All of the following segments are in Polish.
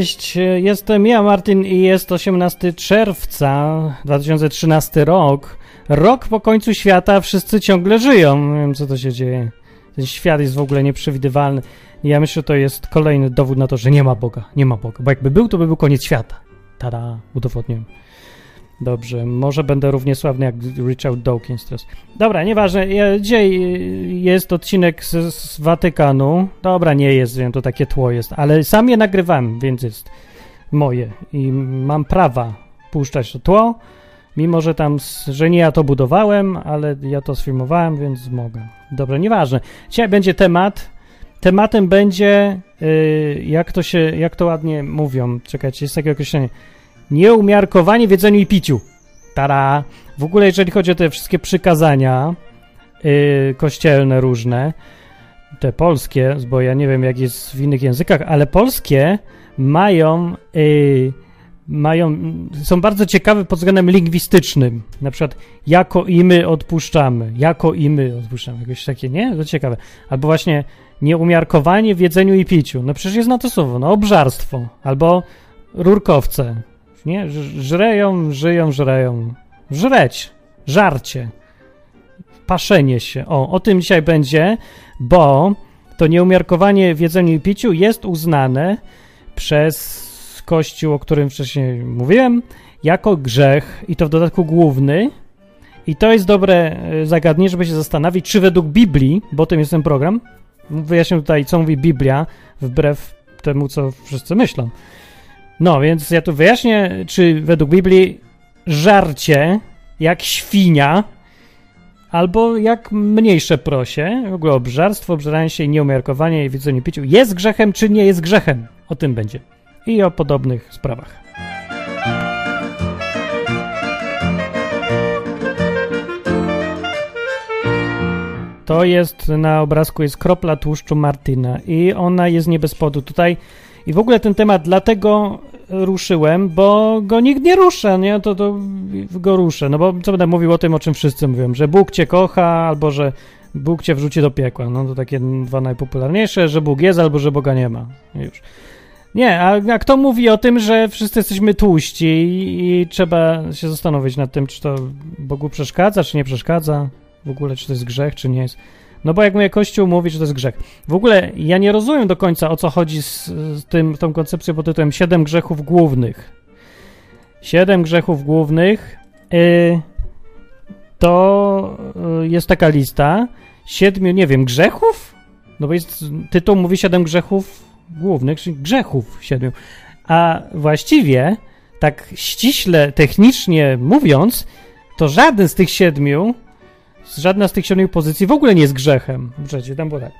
Cześć! Jestem ja, Martin, i jest 18 czerwca 2013 rok. Rok po końcu świata, wszyscy ciągle żyją. Nie wiem, co to się dzieje. Ten świat jest w ogóle nieprzewidywalny. Ja myślę, że to jest kolejny dowód na to, że nie ma Boga. Nie ma Boga. Bo jakby był, to by był koniec świata. Tada, udowodniłem. Dobrze, może będę równie sławny jak Richard Dawkins teraz. Dobra, nieważne. Dzisiaj jest odcinek z, z, Watykanu. Dobra, nie jest, wiem, to takie tło jest, ale sam je nagrywam, więc jest moje i mam prawa puszczać to tło, mimo że tam, że nie ja to budowałem, ale ja to sfilmowałem, więc mogę. Dobra, nieważne. Dzisiaj będzie temat. Tematem będzie, yy, jak to się, jak to ładnie mówią, czekajcie, jest takie określenie Nieumiarkowanie w jedzeniu i piciu. Tara. W ogóle, jeżeli chodzi o te wszystkie przykazania yy, kościelne różne, te polskie, bo ja nie wiem, jak jest w innych językach, ale polskie mają, yy, mają, są bardzo ciekawe pod względem lingwistycznym. Na przykład, jako i my odpuszczamy, jako i my odpuszczamy, jakieś takie, nie? To ciekawe. Albo właśnie nieumiarkowanie w jedzeniu i piciu. No przecież jest na to słowo, no obżarstwo. Albo rurkowce, nie? Żreją, żyją, żreją. Żreć, żarcie, paszenie się. O, o tym dzisiaj będzie, bo to nieumiarkowanie w jedzeniu i piciu jest uznane przez Kościół, o którym wcześniej mówiłem, jako grzech i to w dodatku główny. I to jest dobre e, zagadnienie, żeby się zastanowić, czy według Biblii, bo tym jest ten program, wyjaśnię tutaj, co mówi Biblia, wbrew temu, co wszyscy myślą. No, więc ja tu wyjaśnię, czy według Biblii żarcie jak świnia albo jak mniejsze prosie, w ogóle obżarstwo, obżeranie się i nieumiarkowanie i widzenie piciu jest grzechem, czy nie jest grzechem. O tym będzie. I o podobnych sprawach. To jest na obrazku jest kropla tłuszczu Martyna i ona jest nie bez powodu. Tutaj i w ogóle ten temat dlatego ruszyłem, bo go nikt nie rusza, nie? To, to go ruszę. No bo co będę mówił o tym, o czym wszyscy mówią, że Bóg cię kocha, albo że Bóg cię wrzuci do piekła. No to takie dwa najpopularniejsze, że Bóg jest, albo że Boga nie ma. Już. Nie, a, a kto mówi o tym, że wszyscy jesteśmy tłuści i, i trzeba się zastanowić nad tym, czy to Bogu przeszkadza, czy nie przeszkadza, w ogóle, czy to jest grzech, czy nie jest. No bo jak mnie Kościół mówi, że to jest grzech. W ogóle ja nie rozumiem do końca, o co chodzi z, z tym, tą koncepcją pod tytułem Siedem grzechów głównych. Siedem grzechów głównych yy, to yy, jest taka lista siedmiu, nie wiem, grzechów? No bo jest, tytuł mówi siedem grzechów głównych, czyli grzechów siedmiu. A właściwie, tak ściśle, technicznie mówiąc, to żaden z tych siedmiu żadna z tych siedmiu pozycji w ogóle nie jest grzechem. Przecież tam było tak.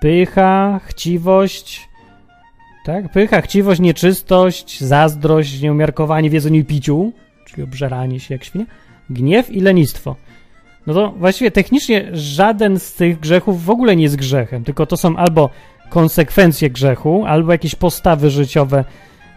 Pycha, chciwość, tak? Pycha, chciwość, nieczystość, zazdrość, nieumiarkowanie w jedzeniu i piciu, czyli obżeranie się jak świnia, gniew i lenistwo. No to właściwie technicznie żaden z tych grzechów w ogóle nie jest grzechem, tylko to są albo konsekwencje grzechu, albo jakieś postawy życiowe,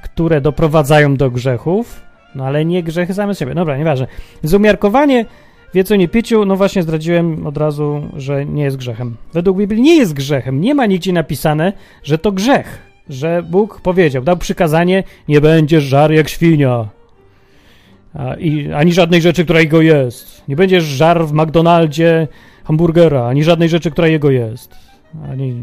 które doprowadzają do grzechów, no ale nie grzechy same z siebie. Dobra, nieważne. Zumiarkowanie w nie piciu, no właśnie zdradziłem od razu, że nie jest grzechem. Według Biblii nie jest grzechem. Nie ma nigdzie napisane, że to grzech. Że Bóg powiedział, dał przykazanie, nie będziesz żar jak świnia. A, i, ani żadnej rzeczy, która jego jest. Nie będziesz żar w McDonaldzie hamburgera, ani żadnej rzeczy, która jego jest. Ani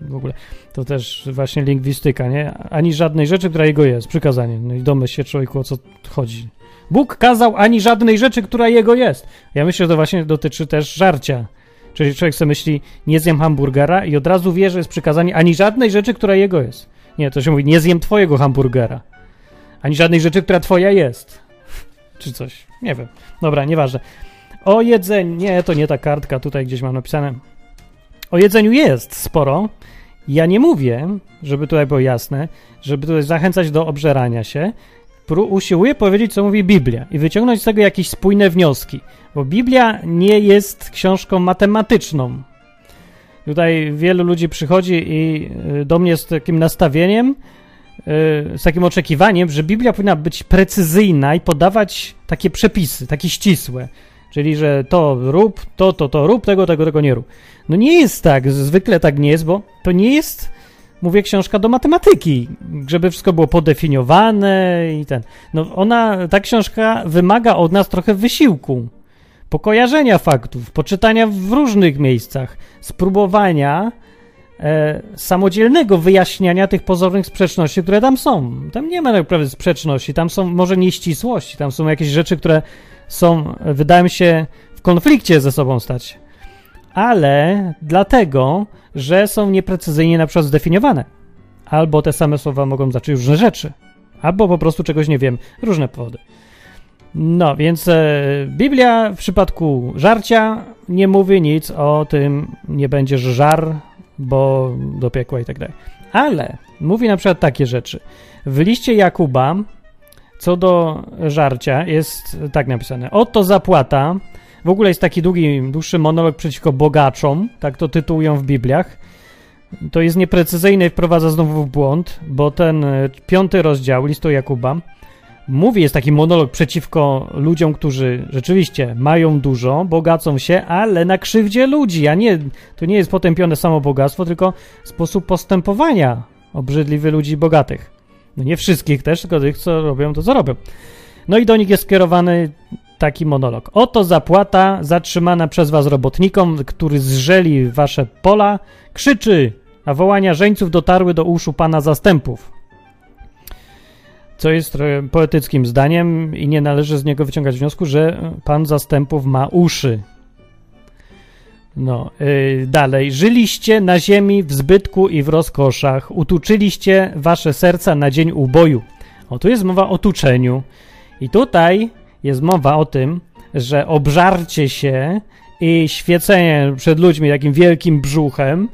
w ogóle. To też właśnie lingwistyka, nie? Ani żadnej rzeczy, która jego jest. Przykazanie. No i domyśl się człowieku, o co chodzi. Bóg kazał ani żadnej rzeczy, która jego jest. Ja myślę, że to właśnie dotyczy też żarcia. Czyli człowiek sobie myśli, nie zjem hamburgera i od razu wie, że jest przykazanie ani żadnej rzeczy, która jego jest. Nie, to się mówi, nie zjem twojego hamburgera. Ani żadnej rzeczy, która twoja jest. Czy coś. Nie wiem. Dobra, nieważne. O jedzeniu. Nie, to nie ta kartka. Tutaj gdzieś mam napisane. O jedzeniu jest sporo. Ja nie mówię, żeby tutaj było jasne, żeby tutaj zachęcać do obżerania się usiłuję powiedzieć, co mówi Biblia i wyciągnąć z tego jakieś spójne wnioski, bo Biblia nie jest książką matematyczną. Tutaj wielu ludzi przychodzi i y, do mnie z takim nastawieniem, y, z takim oczekiwaniem, że Biblia powinna być precyzyjna i podawać takie przepisy, takie ścisłe. Czyli, że to rób, to, to, to rób, tego, tego, tego nie rób. No nie jest tak, zwykle tak nie jest, bo to nie jest mówię, książka do matematyki, żeby wszystko było podefiniowane i ten. No ona, ta książka wymaga od nas trochę wysiłku, pokojarzenia faktów, poczytania w różnych miejscach, spróbowania e, samodzielnego wyjaśniania tych pozornych sprzeczności, które tam są. Tam nie ma naprawdę sprzeczności, tam są może nieścisłości, tam są jakieś rzeczy, które są, wydają się, w konflikcie ze sobą stać. Ale dlatego, że są nieprecyzyjnie na przykład zdefiniowane. Albo te same słowa mogą znaczyć różne rzeczy. Albo po prostu czegoś nie wiem. Różne powody. No, więc e, Biblia w przypadku żarcia nie mówi nic o tym, nie będziesz żar, bo do piekła i tak dalej. Ale mówi na przykład takie rzeczy. W liście Jakuba co do żarcia jest tak napisane. Oto zapłata. W ogóle jest taki długi, dłuższy monolog przeciwko bogaczom, tak to tytułują w Bibliach. To jest nieprecyzyjne i wprowadza znowu w błąd, bo ten e, piąty rozdział listu Jakuba mówi, jest taki monolog przeciwko ludziom, którzy rzeczywiście mają dużo, bogacą się, ale na krzywdzie ludzi, a nie, to nie jest potępione samo bogactwo, tylko sposób postępowania obrzydliwy ludzi bogatych. No nie wszystkich też, tylko tych, co robią to, co robią. No i do nich jest skierowany taki monolog. Oto zapłata zatrzymana przez was robotnikom, który zrzeli wasze pola, krzyczy, a wołania żeńców dotarły do uszu pana zastępów. Co jest poetyckim zdaniem i nie należy z niego wyciągać wniosku, że pan zastępów ma uszy. No, yy, dalej. Żyliście na ziemi w zbytku i w rozkoszach. Utuczyliście wasze serca na dzień uboju. O, tu jest mowa o tuczeniu. I tutaj jest mowa o tym, że obżarcie się i świecenie przed ludźmi takim wielkim brzuchem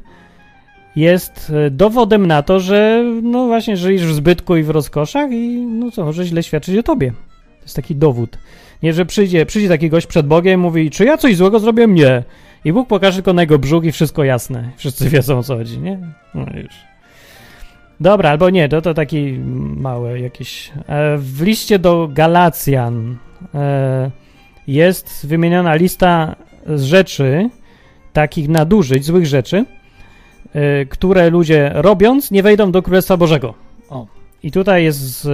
jest e, dowodem na to, że no właśnie żyjesz w zbytku i w rozkoszach i no co, może źle świadczyć o tobie. To jest taki dowód. Nie, że przyjdzie, przyjdzie taki gość przed Bogiem i mówi, czy ja coś złego zrobiłem? Nie. I Bóg pokaże tylko na jego brzuch i wszystko jasne. Wszyscy wiedzą o co chodzi, nie? No już. Dobra, albo nie, to, to taki mały jakiś. E, w liście do Galacjan jest wymieniona lista z rzeczy, takich nadużyć, złych rzeczy, e, które ludzie robiąc nie wejdą do Królestwa Bożego. O. I tutaj jest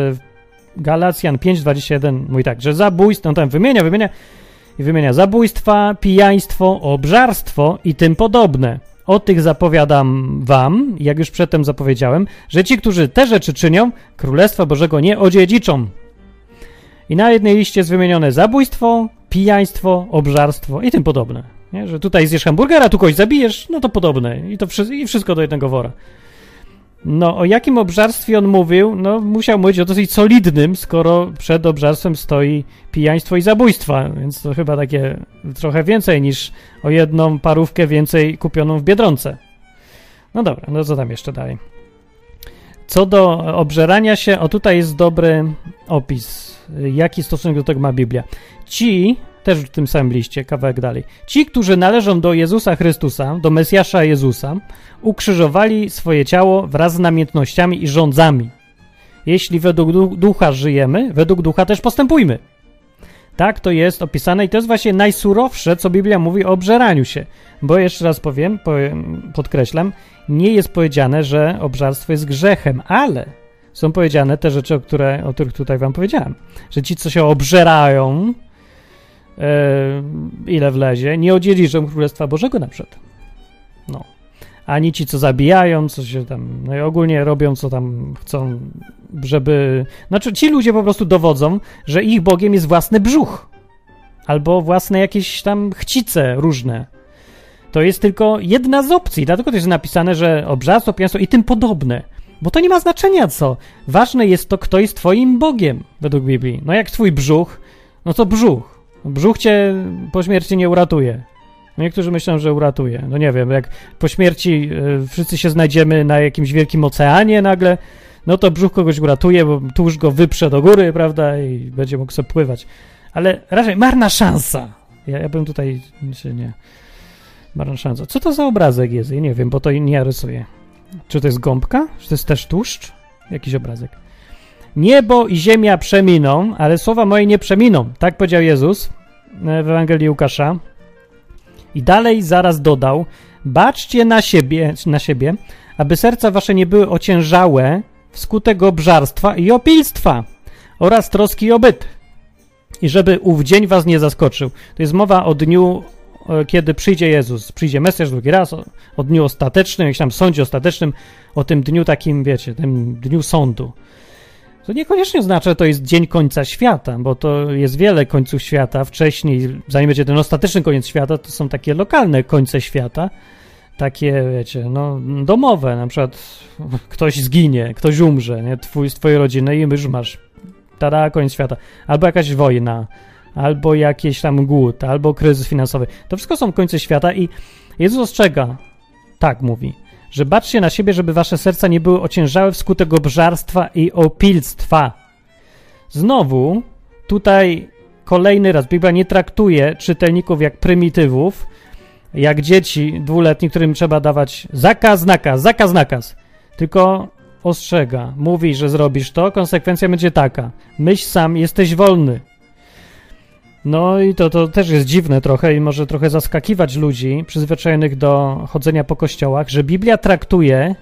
Galacjan 5:21 mówi tak, że zabójstwo, no tam wymienia, wymienia i wymienia zabójstwa, pijaństwo, obżarstwo i tym podobne. O tych zapowiadam wam, jak już przedtem zapowiedziałem, że ci, którzy te rzeczy czynią, Królestwa Bożego nie odziedziczą. I na jednej liście jest wymienione zabójstwo, pijaństwo, obżarstwo i tym podobne. Nie? Że tutaj zjesz hamburgera, tu kogoś zabijesz, no to podobne. I to wszy i wszystko do jednego wora. No, o jakim obżarstwie on mówił? No, musiał mówić o dosyć solidnym, skoro przed obżarstwem stoi pijaństwo i zabójstwa, więc to chyba takie trochę więcej niż o jedną parówkę więcej kupioną w Biedronce. No dobra, no co tam jeszcze dalej? Co do obżerania się, o tutaj jest dobry opis, jaki stosunek do tego ma Biblia. Ci, też w tym samym liście, kawałek dalej. Ci, którzy należą do Jezusa Chrystusa, do Mesjasza Jezusa, ukrzyżowali swoje ciało wraz z namiętnościami i rządzami. Jeśli według ducha żyjemy, według ducha też postępujmy. Tak to jest opisane i to jest właśnie najsurowsze, co Biblia mówi o obżeraniu się. Bo jeszcze raz powiem, podkreślam, nie jest powiedziane, że obżarstwo jest grzechem, ale są powiedziane te rzeczy, o, które, o których tutaj wam powiedziałem. Że ci, co się obżerają, E, ile wlezie, nie odziedziczą Królestwa Bożego na przykład. No. Ani ci, co zabijają, co się tam, no i ogólnie robią, co tam chcą, żeby... Znaczy, ci ludzie po prostu dowodzą, że ich Bogiem jest własny brzuch. Albo własne jakieś tam chcice różne. To jest tylko jedna z opcji, dlatego to jest napisane, że obrzadztwo, pijaństwo i tym podobne. Bo to nie ma znaczenia co. Ważne jest to, kto jest twoim Bogiem, według Biblii. No jak twój brzuch, no to brzuch. Brzuch cię po śmierci nie uratuje. No niektórzy myślą, że uratuje. No nie wiem, jak po śmierci y, wszyscy się znajdziemy na jakimś wielkim oceanie nagle, no to brzuch kogoś uratuje, bo tłuszcz go wyprze do góry, prawda, i będzie mógł sobie pływać. Ale raczej marna szansa. Ja, ja bym tutaj się nie... Marna szansa. Co to za obrazek jest? Ja nie wiem, bo to nie rysuję. Czy to jest gąbka? Czy to jest też tłuszcz? Jakiś obrazek. Niebo i ziemia przeminą, ale słowa moje nie przeminą. Tak powiedział Jezus w Ewangelii Łukasza. I dalej zaraz dodał, Baczcie na siebie, na siebie, aby serca wasze nie były ociężałe wskutek obżarstwa i opilstwa oraz troski o byt. I żeby ów dzień was nie zaskoczył. To jest mowa o dniu, e, kiedy przyjdzie Jezus, przyjdzie Mesjasz drugi raz, o, o dniu ostatecznym, jakimś tam sądzie ostatecznym, o tym dniu takim, wiecie, tym dniu sądu. To niekoniecznie oznacza, że to jest dzień końca świata, bo to jest wiele końców świata. Wcześniej, zanim będzie ten ostateczny koniec świata, to są takie lokalne końce świata, takie, wiecie, no, domowe, na przykład ktoś zginie, ktoś umrze, nie, twój, z twojej rodziny i już masz, tada, koniec świata. Albo jakaś wojna, albo jakiś tam głód, albo kryzys finansowy. To wszystko są końce świata i Jezus ostrzega, tak mówi, że baczcie na siebie, żeby wasze serca nie były ociężałe wskutek obżarstwa i opilstwa. Znowu, tutaj kolejny raz, Biblia nie traktuje czytelników jak prymitywów, jak dzieci dwuletni, którym trzeba dawać zakaz, nakaz, zakaz, nakaz. Tylko ostrzega, mówi, że zrobisz to, konsekwencja będzie taka. Myśl sam, jesteś wolny. No i to, to też jest dziwne trochę i może trochę zaskakiwać ludzi przyzwyczajonych do chodzenia po kościołach, że Biblia traktuje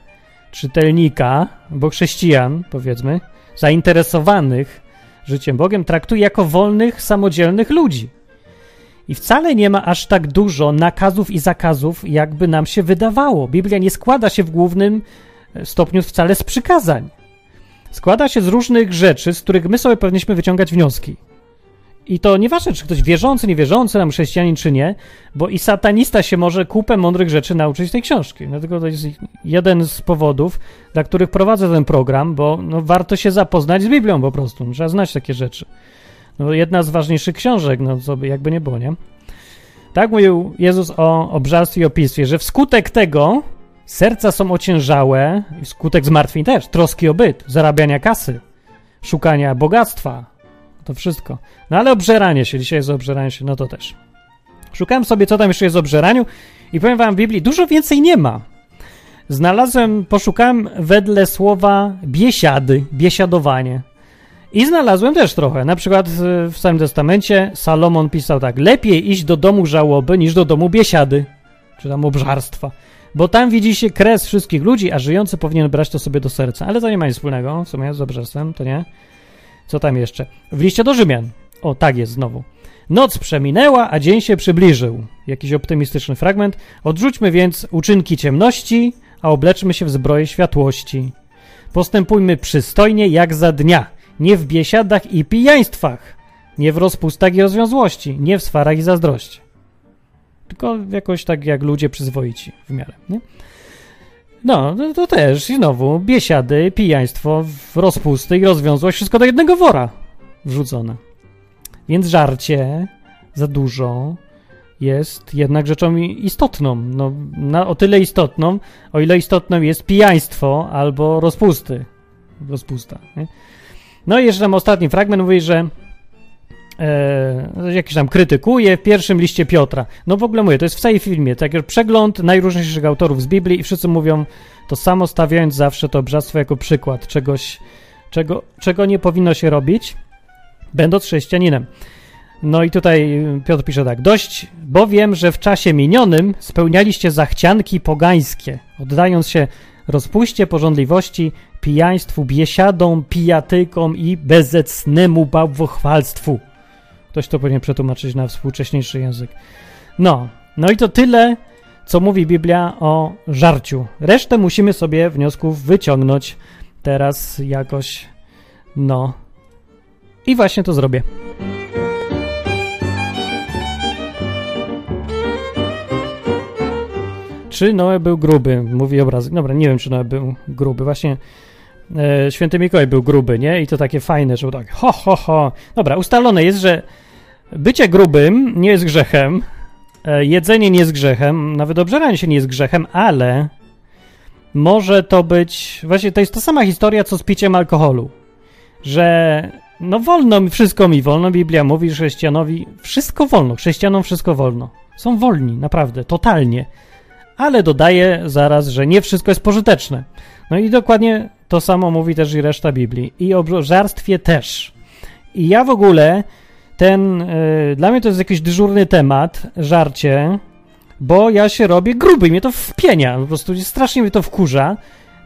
czytelnika, bo chrześcijan, powiedzmy, zainteresowanych życiem Bogiem, traktuje jako wolnych, samodzielnych ludzi. I wcale nie ma aż tak dużo nakazów i zakazów, jakby nam się wydawało. Biblia nie składa się w głównym stopniu wcale z przykazań. Składa się z różnych rzeczy, z których my sobie powinniśmy wyciągać wnioski. I to nieważne, czy ktoś wierzący, niewierzący, nam chrześcijanin, czy nie, bo i satanista się może kupę mądrych rzeczy nauczyć z tej książki. Dlatego to jest jeden z powodów, dla których prowadzę ten program, bo no, warto się zapoznać z Biblią po prostu. Trzeba znać takie rzeczy. No, jedna z ważniejszych książek, no co by jakby nie było, nie? Tak mówił Jezus o obżarstwie i opilstwie, że wskutek tego serca są ociężałe, wskutek zmartwień też, troski o byt, zarabiania kasy, szukania bogactwa, to wszystko. No ale obżeranie się, dzisiaj jest obżeranie się, no to też. Szukałem sobie, co tam jeszcze jest o obżeraniu i powiem wam, w Biblii dużo więcej nie ma. Znalazłem, poszukałem wedle słowa biesiady, biesiadowanie. I znalazłem też trochę. Na przykład w Starym Testamencie Salomon pisał tak: Lepiej iść do domu żałoby niż do domu biesiady, czy tam obżarstwa. Bo tam widzi się kres wszystkich ludzi, a żyjący powinien brać to sobie do serca. Ale to nie ma nic wspólnego w sumie z obżarstwem, to nie. Co tam jeszcze? W liście do Rzymian. O, tak jest znowu. Noc przeminęła, a dzień się przybliżył. Jakiś optymistyczny fragment. Odrzućmy więc uczynki ciemności, a obleczmy się w zbroję światłości. Postępujmy przystojnie jak za dnia, nie w biesiadach i pijaństwach, nie w rozpustach i rozwiązłości, nie w swarach i zazdrości. Tylko jakoś tak jak ludzie przyzwoici w miarę, nie? No, to też i znowu biesiady, pijaństwo, rozpusty i rozwiązłość, wszystko do jednego wora wrzucone. Więc żarcie za dużo jest jednak rzeczą istotną. No, na, o tyle istotną, o ile istotną jest pijaństwo albo rozpusty. Rozpusta. Nie? No i jeszcze tam ostatni fragment mówi, że e, jakiś tam krytykuje w pierwszym liście Piotra. No w ogóle mówię, to jest w całej filmie, tak jak przegląd najróżniejszych autorów z Biblii i wszyscy mówią to samo, stawiając zawsze to obrzadztwo jako przykład czegoś, czego, czego nie powinno się robić, będąc chrześcijaninem. No i tutaj Piotr pisze tak. Dość bowiem, że w czasie minionym spełnialiście zachcianki pogańskie, oddając się rozpuście, porządliwości, pijaństwu, biesiadom, pijatykom i bezecnemu bałwochwalstwu. Ktoś to powinien przetłumaczyć na współcześniejszy język. No, no i to tyle, co mówi Biblia o żarciu. Resztę musimy sobie wniosków wyciągnąć teraz jakoś, no. I właśnie to zrobię. Czy Noe był gruby? Mówi obraz. Dobra, nie wiem, czy Noe był gruby. Właśnie e, święty Mikołaj był gruby, nie? I to takie fajne, że tak ho, ho, ho. Dobra, ustalone jest, że bycie grubym nie jest grzechem, e, jedzenie nie jest grzechem, nawet obżeranie się nie jest grzechem, ale może to być... Właśnie to jest ta sama historia, co z piciem alkoholu. Że no wolno mi, wszystko mi wolno. Biblia mówi chrześcijanowi, wszystko wolno. Chrześcijanom wszystko wolno. Są wolni, naprawdę, totalnie ale dodaje zaraz, że nie wszystko jest pożyteczne. No i dokładnie to samo mówi też i reszta Biblii. I o żarstwie też. I ja w ogóle ten, yy, dla mnie to jest jakiś dyżurny temat, żarcie, bo ja się robię gruby mnie to wpienia. Po prostu strasznie mnie to wkurza,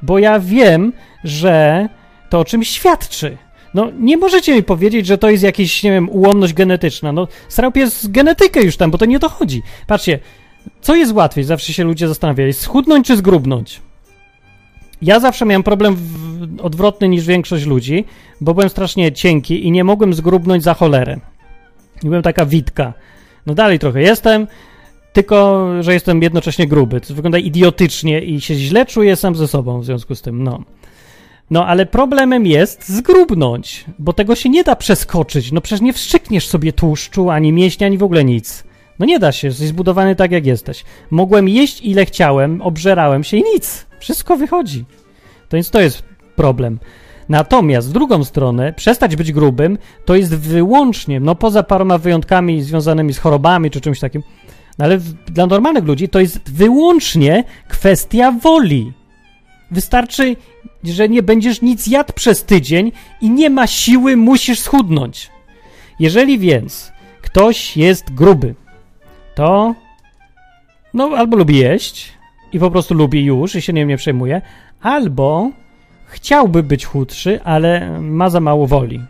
bo ja wiem, że to o czymś świadczy. No, nie możecie mi powiedzieć, że to jest jakaś, nie wiem, ułomność genetyczna. No, Straup jest genetykę już tam, bo to nie o to chodzi. Patrzcie, co jest łatwiej? Zawsze się ludzie zastanawiali, schudnąć czy zgrubnąć? Ja zawsze miałem problem odwrotny niż większość ludzi, bo byłem strasznie cienki i nie mogłem zgrubnąć za cholerę. I byłem taka witka. No dalej trochę jestem, tylko że jestem jednocześnie gruby. To wygląda idiotycznie i się źle czuję sam ze sobą w związku z tym, no. No, ale problemem jest zgrubnąć, bo tego się nie da przeskoczyć. No przecież nie wstrzykniesz sobie tłuszczu, ani mięśnia, ani w ogóle nic. No nie da się, jesteś zbudowany tak, jak jesteś. Mogłem jeść ile chciałem, obżerałem się i nic. Wszystko wychodzi. To więc to jest problem. Natomiast w drugą stronę, przestać być grubym to jest wyłącznie, no poza paroma wyjątkami związanymi z chorobami czy czymś takim, no ale dla normalnych ludzi to jest wyłącznie kwestia woli. Wystarczy, że nie będziesz nic jadł przez tydzień i nie ma siły, musisz schudnąć. Jeżeli więc ktoś jest gruby, to no albo lubi jeść i po prostu lubi już i się nim nie przejmuje, albo chciałby być chudszy, ale ma za mało woli.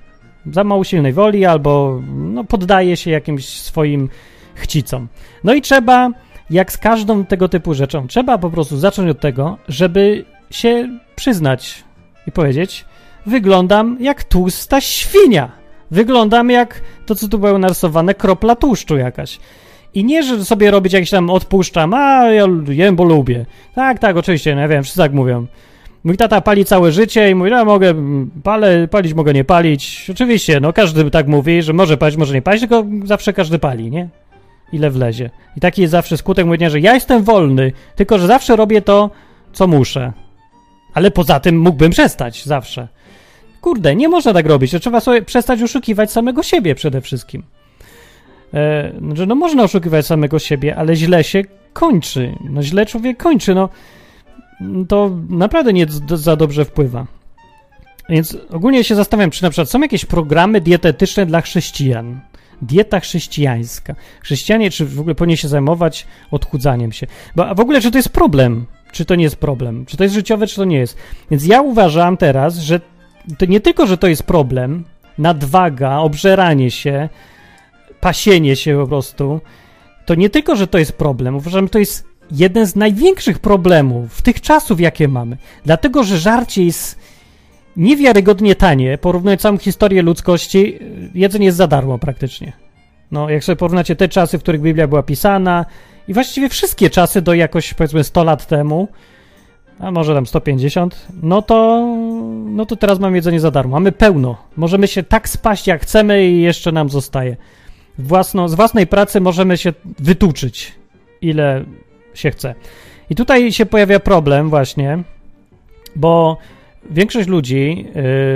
Za mało silnej woli, albo no, poddaje się jakimś swoim chcicom. No i trzeba, jak z każdą tego typu rzeczą, trzeba po prostu zacząć od tego, żeby się przyznać i powiedzieć: Wyglądam jak tłusta świnia. Wyglądam jak to, co tu było narysowane, kropla tłuszczu jakaś. I nie, że sobie robić jakieś tam odpuszczam, a ja jem, bo lubię. Tak, tak, oczywiście, no ja wiem, wszyscy tak mówią. Mój tata pali całe życie i mówi, no mogę palę, palić, mogę nie palić. Oczywiście, no każdy tak mówi, że może palić, może nie palić, tylko zawsze każdy pali, nie? Ile wlezie. I taki jest zawsze skutek mówienia, że ja jestem wolny, tylko że zawsze robię to, co muszę. Ale poza tym mógłbym przestać zawsze. Kurde, nie można tak robić. Trzeba sobie przestać oszukiwać samego siebie przede wszystkim. E, że no można oszukiwać samego siebie, ale źle się kończy. No źle człowiek kończy, no to naprawdę nie za dobrze wpływa. Więc ogólnie się zastanawiam, czy na przykład są jakieś programy dietetyczne dla chrześcijan. Dieta chrześcijańska. Chrześcijanie, czy w ogóle powinni się zajmować odchudzaniem się? Bo w ogóle, czy to jest problem? Czy to nie jest problem? Czy to jest życiowe, czy to nie jest? Więc ja uważam teraz, że to nie tylko, że to jest problem, nadwaga, obżeranie się, pasienie się po prostu, to nie tylko, że to jest problem, uważam, że to jest jeden z największych problemów tych czasów, jakie mamy. Dlatego, że żarcie jest niewiarygodnie tanie, porównując całą historię ludzkości, jedzenie jest za darmo praktycznie. No, jak sobie porównacie te czasy, w których Biblia była pisana i właściwie wszystkie czasy do jakoś, powiedzmy, 100 lat temu, a może tam 150, no to, no to teraz mamy jedzenie za darmo. Mamy pełno. Możemy się tak spaść, jak chcemy i jeszcze nam zostaje. Własno, z własnej pracy możemy się wytuczyć, ile się chce. I tutaj się pojawia problem właśnie, bo większość ludzi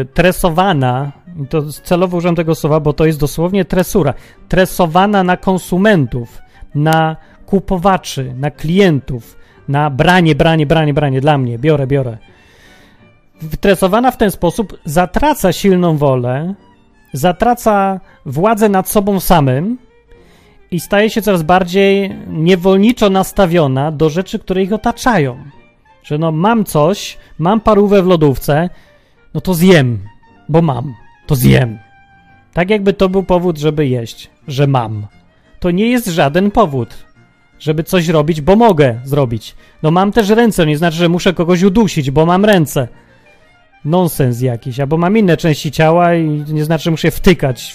y, tresowana, to celowo użyłem tego słowa, bo to jest dosłownie tresura, tresowana na konsumentów, na kupowaczy, na klientów, na branie, branie, branie, branie dla mnie, biorę, biorę. Tresowana w ten sposób zatraca silną wolę, zatraca władzę nad sobą samym i staje się coraz bardziej niewolniczo nastawiona do rzeczy, które ich otaczają. Że no mam coś, mam parówę w lodówce, no to zjem, bo mam, to zjem. Tak jakby to był powód, żeby jeść, że mam. To nie jest żaden powód, żeby coś robić, bo mogę zrobić. No mam też ręce, nie znaczy, że muszę kogoś udusić, bo mam ręce. Nonsens jakiś, albo mam inne części ciała i nie znaczy, że muszę wtykać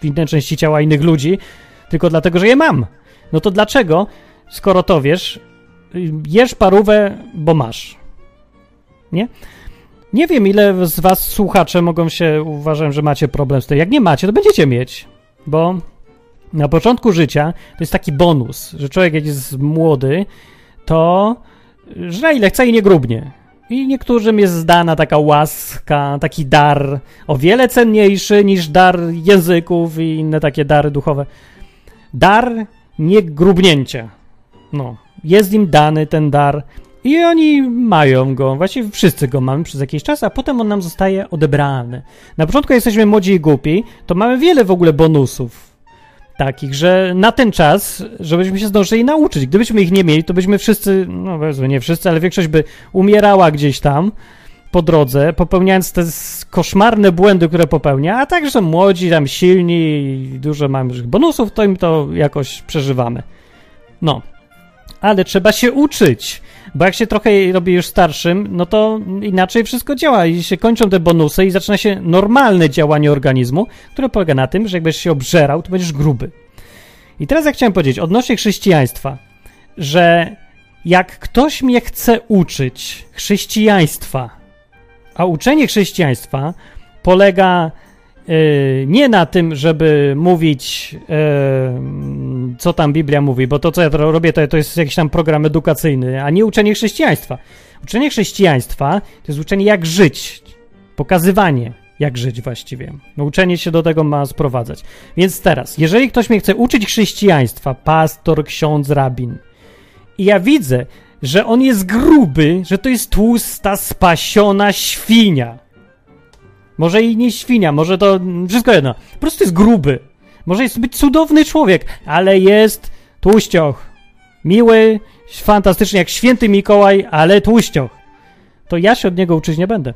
w inne części ciała innych ludzi, tylko dlatego, że je mam. No to dlaczego, skoro to wiesz, jesz parówę, bo masz? Nie? Nie wiem, ile z was słuchacze mogą się, uważam, że macie problem z tym. Jak nie macie, to będziecie mieć, bo na początku życia to jest taki bonus, że człowiek jak jest młody, to żre ile chce i nie grubnie. I niektórym jest zdana taka łaska, taki dar o wiele cenniejszy niż dar języków i inne takie dary duchowe. Dar nie grubnięcia. No, jest im dany ten dar i oni mają go, właściwie wszyscy go mamy przez jakiś czas, a potem on nam zostaje odebrany. Na początku jesteśmy młodzi i głupi, to mamy wiele w ogóle bonusów takich, że na ten czas, żebyśmy się zdążyli nauczyć. Gdybyśmy ich nie mieli, to byśmy wszyscy, no powiedzmy nie wszyscy, ale większość by umierała gdzieś tam po drodze, popełniając te koszmarne błędy, które popełnia, a także młodzi, tam silni dużo mamy bonusów, to im to jakoś przeżywamy. No, ale trzeba się uczyć. Bo jak się trochę robi już starszym, no to inaczej wszystko działa i się kończą te bonusy i zaczyna się normalne działanie organizmu, które polega na tym, że jakbyś się obżerał, to będziesz gruby. I teraz ja chciałem powiedzieć odnośnie chrześcijaństwa, że jak ktoś mnie chce uczyć chrześcijaństwa, a uczenie chrześcijaństwa polega y, nie na tym, żeby mówić, y, co tam Biblia mówi, bo to, co ja robię, to, jest jakiś tam program edukacyjny, a nie uczenie chrześcijaństwa. Uczenie chrześcijaństwa to jest uczenie, jak żyć, pokazywanie, jak żyć właściwie. No, uczenie się do tego ma sprowadzać. Więc teraz, jeżeli ktoś mnie chce uczyć chrześcijaństwa, pastor, ksiądz, rabin, i ja widzę, że on jest gruby, że to jest tłusta, spasiona świnia. Może i nie świnia, może to wszystko jedno. Po prostu jest gruby. Może jest być cudowny człowiek, ale jest tłuścioch. Miły, fantastycznie jak święty Mikołaj, ale tłuścioch. To ja się od niego uczyć nie będę.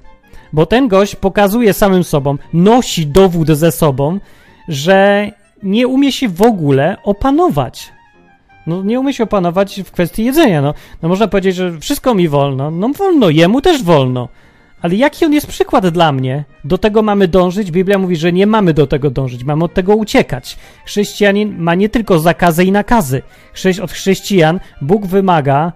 Bo ten gość pokazuje samym sobą, nosi dowód ze sobą, że nie umie się w ogóle opanować. No nie umie się opanować w kwestii jedzenia. No, no można powiedzieć, że wszystko mi wolno. No wolno, jemu też wolno. Ale jaki on jest przykład dla mnie? Do tego mamy dążyć. Biblia mówi, że nie mamy do tego dążyć, mamy od tego uciekać. Chrześcijanin ma nie tylko zakazy i nakazy. Od chrześcijan Bóg wymaga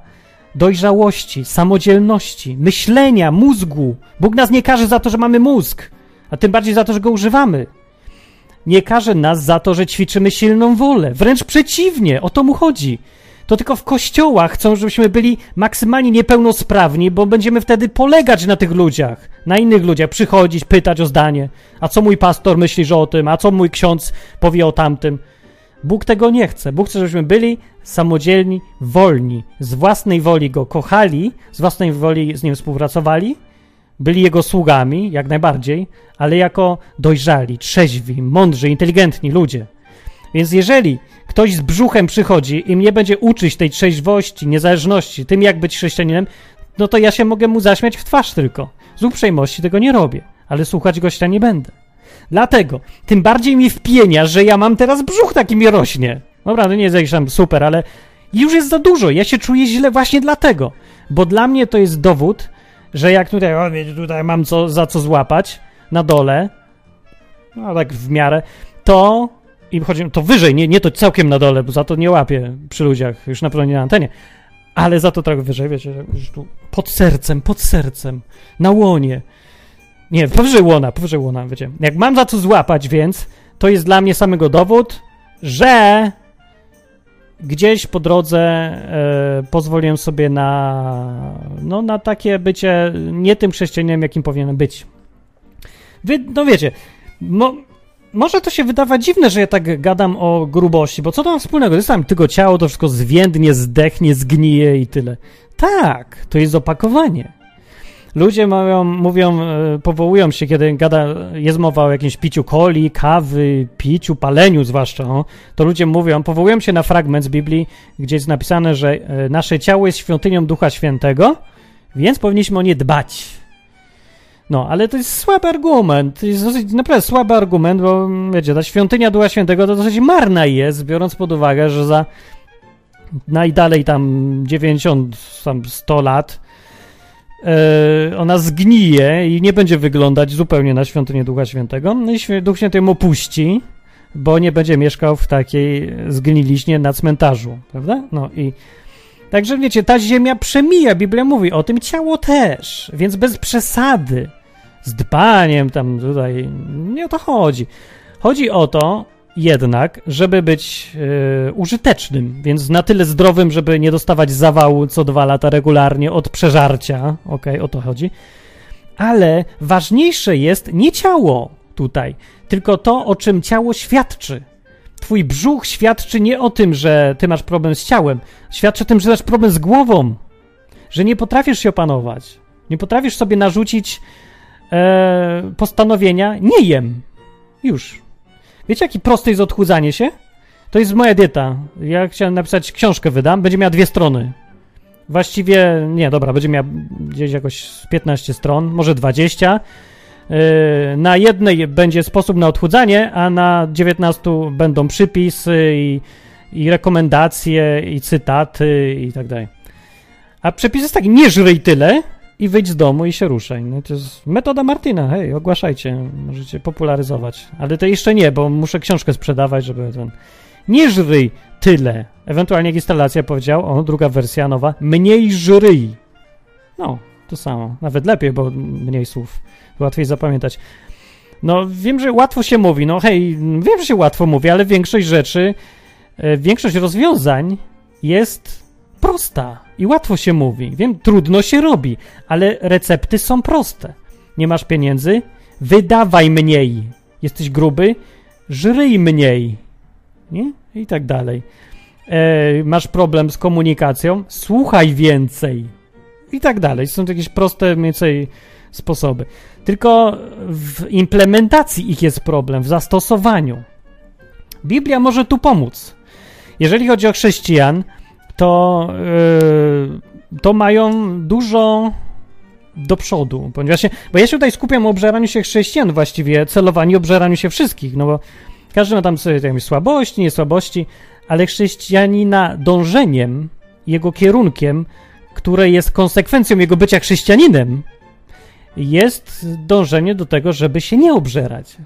dojrzałości, samodzielności, myślenia, mózgu. Bóg nas nie każe za to, że mamy mózg, a tym bardziej za to, że go używamy nie każe nas za to, że ćwiczymy silną wolę. Wręcz przeciwnie, o to mu chodzi. To tylko w kościołach chcą, żebyśmy byli maksymalnie niepełnosprawni, bo będziemy wtedy polegać na tych ludziach, na innych ludziach, przychodzić, pytać o zdanie. A co mój pastor myśli o tym, a co mój ksiądz powie o tamtym. Bóg tego nie chce. Bóg chce, żebyśmy byli samodzielni, wolni, z własnej woli go kochali, z własnej woli z nim współpracowali byli jego sługami, jak najbardziej, ale jako dojrzali, trzeźwi, mądrzy, inteligentni ludzie. Więc jeżeli ktoś z brzuchem przychodzi i mnie będzie uczyć tej trzeźwości, niezależności, tym jak być chrześcijaninem, no to ja się mogę mu zaśmiać w twarz tylko. Z uprzejmości tego nie robię, ale słuchać gościa nie będę. Dlatego tym bardziej mi wpienia, że ja mam teraz brzuch taki mi rośnie. Dobra, to nie jest super, ale już jest za dużo. Ja się czuję źle właśnie dlatego, bo dla mnie to jest dowód, że jak tutaj, o tutaj mam co, za co złapać na dole, no tak w miarę, to i chodzi, to wyżej, nie, nie to całkiem na dole, bo za to nie łapię przy ludziach, już na pewno nie na antenie, ale za to trochę wyżej, wiecie, już tu pod sercem, pod sercem, na łonie. Nie, powyżej łona, powyżej łona, wiecie. Jak mam za co złapać, więc to jest dla mnie samego dowód, że gdzieś po drodze e, pozwoliłem sobie na, no, na takie bycie nie tym chrześcijaninem, jakim powinienem być. Wy, no wiecie, mo, może to się wydawać dziwne, że ja tak gadam o grubości, bo co to ma wspólnego? Jest tam tylko ciało, to wszystko zwiędnie, zdechnie, zgnije i tyle. Tak, to jest opakowanie. Ludzie mówią, mówią, e, powołują się, kiedy gada, jest mowa o jakimś piciu coli, kawy, piciu, paleniu zwłaszcza, o, to ludzie mówią, powołują się na fragment z Biblii, gdzie jest napisane, że e, nasze ciało jest świątynią Ducha Świętego, więc powinniśmy o nie dbać. No, ale to jest słaby argument. To jest dosyć naprawdę słaby argument, bo wiecie, ta świątynia Ducha Świętego to dosyć marna jest, biorąc pod uwagę, że za najdalej tam 90, tam 100 lat ona zgnije i nie będzie wyglądać zupełnie na świątynię Ducha Świętego. No i Duch Święty ją opuści, bo nie będzie mieszkał w takiej zgniliźnie na cmentarzu, prawda? No i także wiecie, ta ziemia przemija, Biblia mówi o tym, ciało też, więc bez przesady, z dbaniem tam tutaj, nie o to chodzi. Chodzi o to, jednak, żeby być yy, użytecznym, więc na tyle zdrowym, żeby nie dostawać zawału co dwa lata regularnie od przeżarcia, ok, o to chodzi, ale ważniejsze jest nie ciało tutaj, tylko to, o czym ciało świadczy. Twój brzuch świadczy nie o tym, że ty masz problem z ciałem, świadczy o tym, że masz problem z głową, że nie potrafisz się opanować, nie potrafisz sobie narzucić e, postanowienia, nie jem. Już, Wiecie, jaki prosty jest odchudzanie się? To jest moja dieta. Ja chciałem napisać książkę, wydam, będzie miała dwie strony. Właściwie, nie, dobra, będzie miała gdzieś jakoś 15 stron, może 20. Yy, na jednej będzie sposób na odchudzanie, a na 19 będą przypisy i, i rekomendacje, i cytaty i tak dalej. A przepis jest taki, nie żryj tyle i wyjdź z domu i się ruszaj. No to jest metoda Martina, hej, ogłaszajcie, możecie popularyzować. Ale to jeszcze nie, bo muszę książkę sprzedawać, żeby ten... Nie żryj tyle. Ewentualnie jak instalacja powiedział, o, druga wersja nowa, mniej żryj. No, to samo. Nawet lepiej, bo mniej słów. Łatwiej zapamiętać. No, wiem, że łatwo się mówi. No, hej, wiem, że się łatwo mówi, ale większość rzeczy, e, większość rozwiązań jest prosta i łatwo się mówi. Wiem, trudno się robi, ale recepty są proste. Nie masz pieniędzy? Wydawaj mniej. Jesteś gruby? Żryj mniej. Nie? I tak dalej. E, masz problem z komunikacją? Słuchaj więcej. I tak dalej. Są to jakieś proste mniej więcej sposoby. Tylko w implementacji ich jest problem, w zastosowaniu. Biblia może tu pomóc. Jeżeli chodzi o chrześcijan, to, yy, to mają dużo do przodu, ponieważ się, bo ja się tutaj skupiam o obżeraniu się chrześcijan właściwie, celowaniu obżeraniu się wszystkich, no bo każdy ma tam sobie jakieś słabości, niesłabości, ale chrześcijanina dążeniem, jego kierunkiem, które jest konsekwencją jego bycia chrześcijaninem, jest dążenie do tego, żeby się nie obżerać,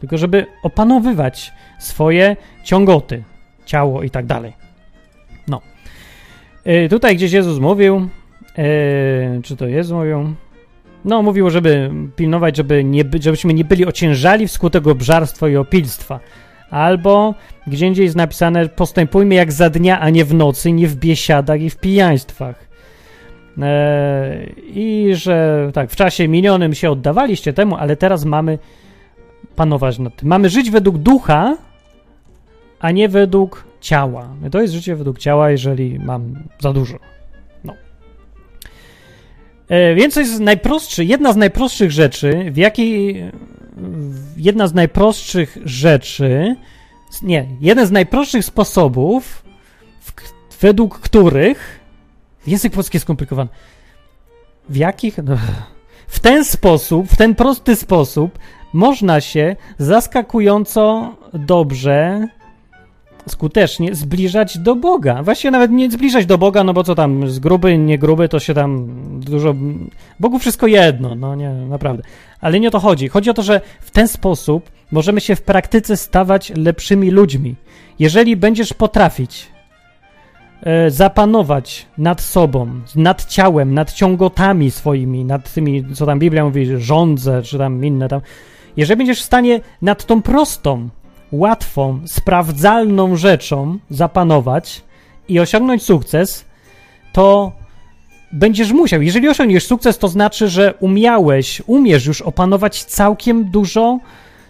tylko żeby opanowywać swoje ciągoty, ciało i tak dalej. E, tutaj gdzieś Jezus mówił, e, czy to Jezus mówił? No, mówił, żeby pilnować, żeby nie, żebyśmy nie byli ociężali wskutek obżarstwa i opilstwa. Albo gdzie indziej jest napisane, postępujmy jak za dnia, a nie w nocy, nie w biesiadach i w pijaństwach. E, I że tak, w czasie minionym się oddawaliście temu, ale teraz mamy panować nad tym. Mamy żyć według ducha, a nie według ciała. To jest życie według ciała, jeżeli mam za dużo. No. E, więc to jest najprostszy, jedna z najprostszych rzeczy, w jakiej jedna z najprostszych rzeczy, nie, jeden z najprostszych sposobów, w, według których język polski jest skomplikowany. W jakich? No, w ten sposób, w ten prosty sposób można się zaskakująco dobrze skutecznie zbliżać do Boga. Właściwie nawet nie zbliżać do Boga, no bo co tam, z gruby, nie gruby, to się tam dużo... Bogu wszystko jedno, no nie, naprawdę. Ale nie o to chodzi. Chodzi o to, że w ten sposób możemy się w praktyce stawać lepszymi ludźmi. Jeżeli będziesz potrafić e, zapanować nad sobą, nad ciałem, nad ciągotami swoimi, nad tymi, co tam Biblia mówi, rządze, czy tam inne tam, jeżeli będziesz w stanie nad tą prostą, łatwą, sprawdzalną rzeczą zapanować i osiągnąć sukces, to będziesz musiał. Jeżeli osiągniesz sukces, to znaczy, że umiałeś, umiesz już opanować całkiem dużo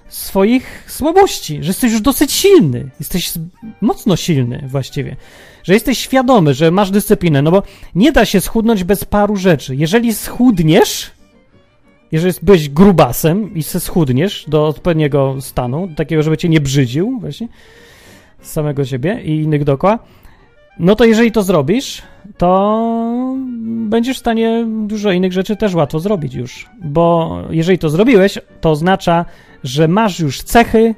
swoich słabości, że jesteś już dosyć silny, jesteś mocno silny właściwie, że jesteś świadomy, że masz dyscyplinę, no bo nie da się schudnąć bez paru rzeczy. Jeżeli schudniesz, jeżeli byłeś grubasem i se schudniesz do odpowiedniego stanu, takiego, żeby cię nie brzydził właśnie, samego siebie i innych dookoła, no to jeżeli to zrobisz, to będziesz w stanie dużo innych rzeczy też łatwo zrobić już. Bo jeżeli to zrobiłeś, to oznacza, że masz już cechy,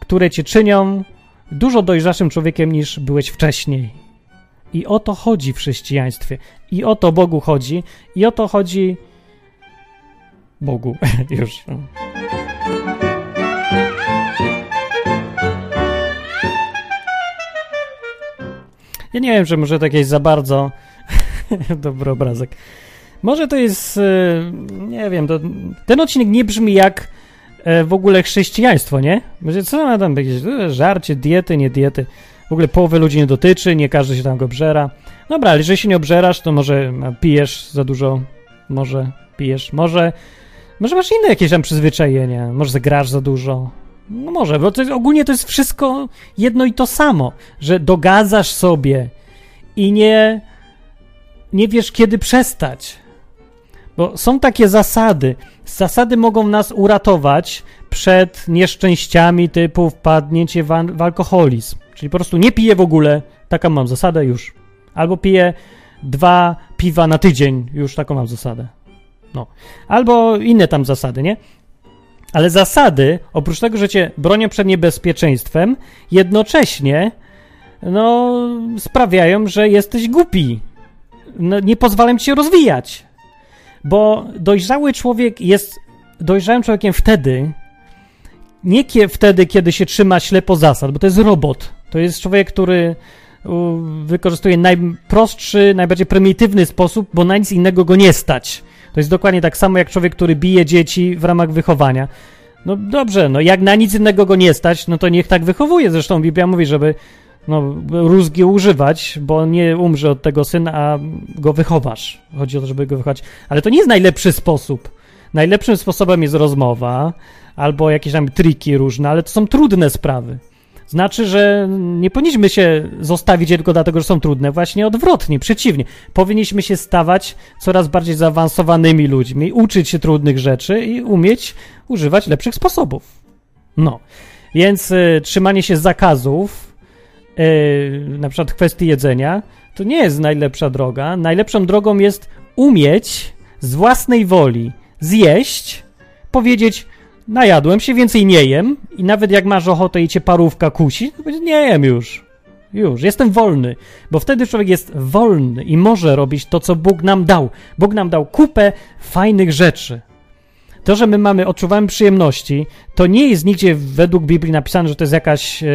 które cię czynią dużo dojrzałszym człowiekiem niż byłeś wcześniej. I o to chodzi w chrześcijaństwie. I o to Bogu chodzi. I o to chodzi Bogu już. Ja nie wiem, że może to jakieś za bardzo dobry obrazek. Może to jest, e, nie wiem, to, ten odcinek nie brzmi jak e, w ogóle chrześcijaństwo, nie? Będzie co ma tam jakieś żarcie, diety, nie diety. W ogóle połowy ludzi nie dotyczy, nie każdy się tam go obżera. Dobra, ale jeżeli się nie obżerasz, to może pijesz za dużo, może pijesz, może może masz inne jakieś tam przyzwyczajenia, może zagrasz za dużo. No może, bo to, ogólnie to jest wszystko jedno i to samo, że dogadzasz sobie i nie, nie wiesz kiedy przestać. Bo są takie zasady. Zasady mogą nas uratować przed nieszczęściami typu wpadnięcie w, w alkoholizm. Czyli po prostu nie piję w ogóle, taką mam zasadę już. Albo piję dwa piwa na tydzień, już taką mam zasadę. No. Albo inne tam zasady, nie? Ale zasady, oprócz tego, że cię bronią przed niebezpieczeństwem, jednocześnie no, sprawiają, że jesteś głupi. No, nie pozwalam ci się rozwijać. Bo dojrzały człowiek jest dojrzałym człowiekiem wtedy, nie kie, wtedy, kiedy się trzyma ślepo zasad, bo to jest robot. To jest człowiek, który wykorzystuje najprostszy, najbardziej prymitywny sposób, bo na nic innego go nie stać. To jest dokładnie tak samo jak człowiek, który bije dzieci w ramach wychowania. No dobrze, no jak na nic innego go nie stać, no to niech tak wychowuje. Zresztą Biblia mówi, żeby no, rózgi używać, bo nie umrze od tego syn, a go wychowasz. Chodzi o to, żeby go wychować. Ale to nie jest najlepszy sposób. Najlepszym sposobem jest rozmowa albo jakieś tam triki różne, ale to są trudne sprawy. Znaczy, że nie powinniśmy się zostawić tylko dlatego, że są trudne. Właśnie odwrotnie, przeciwnie. Powinniśmy się stawać coraz bardziej zaawansowanymi ludźmi, uczyć się trudnych rzeczy i umieć używać lepszych sposobów. No. Więc y, trzymanie się zakazów, y, na przykład kwestii jedzenia, to nie jest najlepsza droga. Najlepszą drogą jest umieć z własnej woli zjeść, powiedzieć, najadłem się, więcej nie jem i nawet jak masz ochotę i cię parówka kusi, to będzie, nie jem już. Już, jestem wolny, bo wtedy człowiek jest wolny i może robić to, co Bóg nam dał. Bóg nam dał kupę fajnych rzeczy. To, że my mamy, odczuwamy przyjemności, to nie jest nigdzie według Biblii napisane, że to jest jakaś e,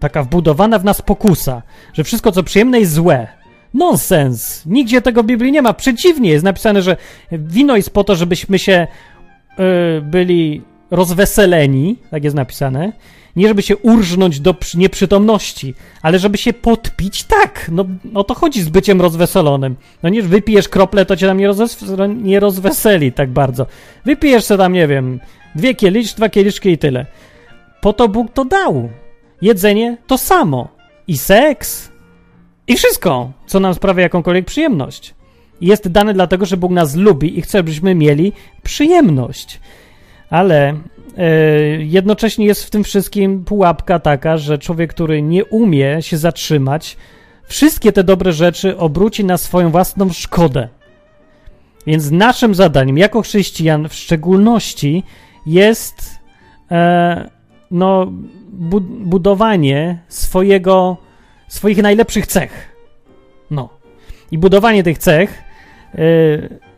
taka wbudowana w nas pokusa, że wszystko, co przyjemne, jest złe. Nonsens! Nigdzie tego w Biblii nie ma. Przeciwnie, jest napisane, że wino jest po to, żebyśmy się e, byli rozweseleni, tak jest napisane, nie żeby się urżnąć do nieprzytomności, ale żeby się podpić, tak, no o to chodzi z byciem rozweselonym. No nie, wypijesz krople, to cię tam nie, rozwes nie rozweseli tak bardzo. Wypijesz sobie tam, nie wiem, dwie kieliszki, dwa kieliszki i tyle. Po to Bóg to dał. Jedzenie to samo. I seks. I wszystko, co nam sprawia jakąkolwiek przyjemność. Jest dane dlatego, że Bóg nas lubi i chce, żebyśmy mieli przyjemność. Ale e, jednocześnie jest w tym wszystkim pułapka taka, że człowiek, który nie umie się zatrzymać, wszystkie te dobre rzeczy obróci na swoją własną szkodę. Więc naszym zadaniem, jako chrześcijan w szczególności, jest e, no, bu budowanie swojego, swoich najlepszych cech. No. I budowanie tych cech e,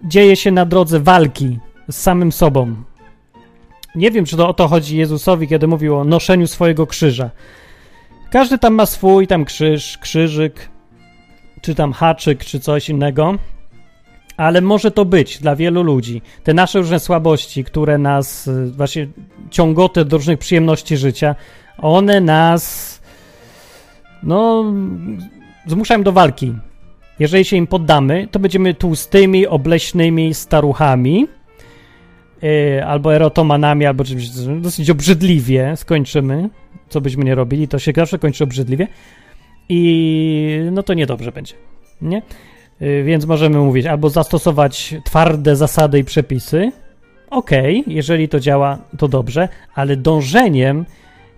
dzieje się na drodze walki z samym sobą, nie wiem, czy to o to chodzi Jezusowi, kiedy mówił o noszeniu swojego krzyża. Każdy tam ma swój tam krzyż, krzyżyk, czy tam haczyk, czy coś innego, ale może to być dla wielu ludzi. Te nasze różne słabości, które nas, y, właśnie ciągoty do różnych przyjemności życia, one nas, no, zmuszają do walki. Jeżeli się im poddamy, to będziemy tłustymi, obleśnymi staruchami, albo erotomanami, albo czymś dosyć obrzydliwie skończymy, co byśmy nie robili, to się zawsze kończy obrzydliwie i no to niedobrze będzie, nie? Yy, więc możemy mówić albo zastosować twarde zasady i przepisy, okej, okay, jeżeli to działa, to dobrze, ale dążeniem